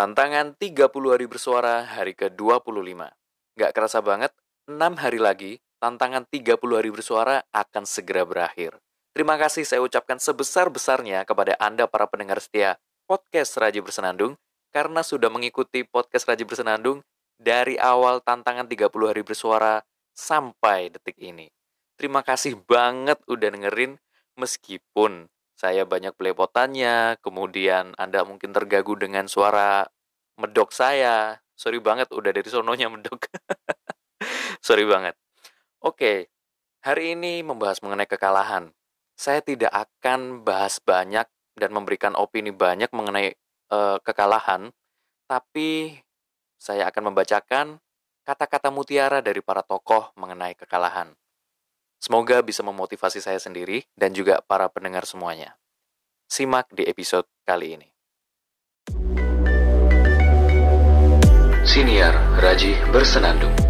Tantangan 30 hari bersuara hari ke-25. Gak kerasa banget, 6 hari lagi, tantangan 30 hari bersuara akan segera berakhir. Terima kasih saya ucapkan sebesar-besarnya kepada Anda para pendengar setia podcast Raji Bersenandung, karena sudah mengikuti podcast Raji Bersenandung dari awal tantangan 30 hari bersuara sampai detik ini. Terima kasih banget udah dengerin, meskipun saya banyak belepotannya, kemudian Anda mungkin terganggu dengan suara medok saya. Sorry banget udah dari sononya medok. Sorry banget. Oke, hari ini membahas mengenai kekalahan. Saya tidak akan bahas banyak dan memberikan opini banyak mengenai uh, kekalahan, tapi saya akan membacakan kata-kata mutiara dari para tokoh mengenai kekalahan. Semoga bisa memotivasi saya sendiri dan juga para pendengar semuanya. Simak di episode kali ini. Siniar Raji Bersenandung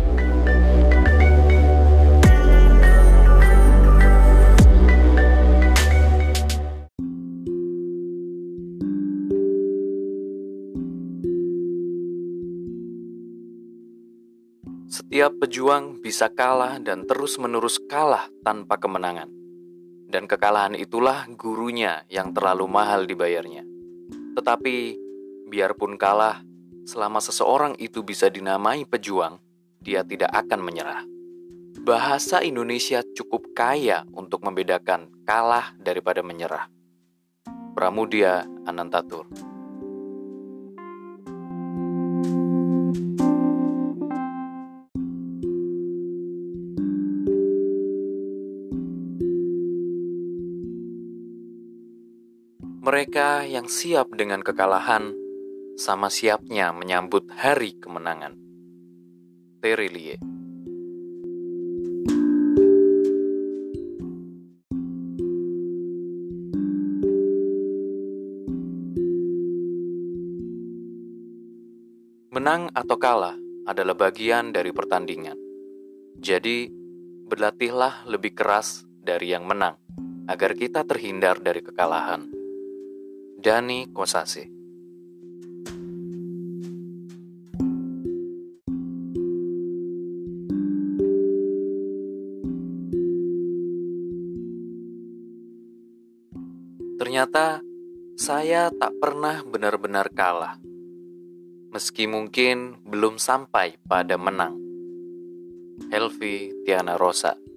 Setiap pejuang bisa kalah dan terus-menerus kalah tanpa kemenangan. Dan kekalahan itulah gurunya yang terlalu mahal dibayarnya. Tetapi, biarpun kalah, selama seseorang itu bisa dinamai pejuang, dia tidak akan menyerah. Bahasa Indonesia cukup kaya untuk membedakan kalah daripada menyerah. Pramudia Anantatur Mereka yang siap dengan kekalahan sama siapnya menyambut hari kemenangan. Terelie Menang atau kalah adalah bagian dari pertandingan. Jadi, berlatihlah lebih keras dari yang menang agar kita terhindar dari kekalahan. Dani Kosasi Ternyata saya tak pernah benar-benar kalah. Meski mungkin belum sampai pada menang. Helvi Tiana Rosa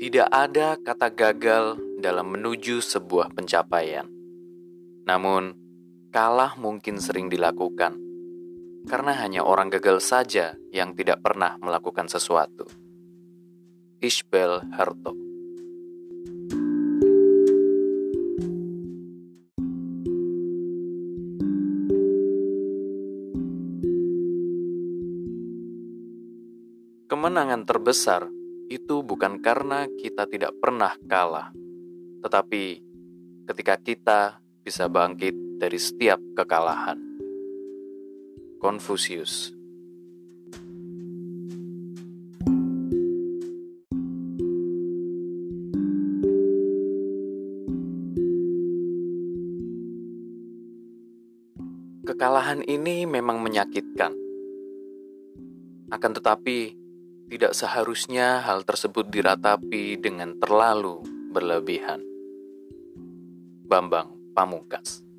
Tidak ada kata gagal dalam menuju sebuah pencapaian. Namun, kalah mungkin sering dilakukan karena hanya orang gagal saja yang tidak pernah melakukan sesuatu. Ishbel Harto Kemenangan terbesar itu bukan karena kita tidak pernah kalah, tetapi ketika kita bisa bangkit dari setiap kekalahan. Konfusius Kekalahan ini memang menyakitkan. Akan tetapi, tidak seharusnya hal tersebut diratapi dengan terlalu berlebihan. Bambang Pamungkas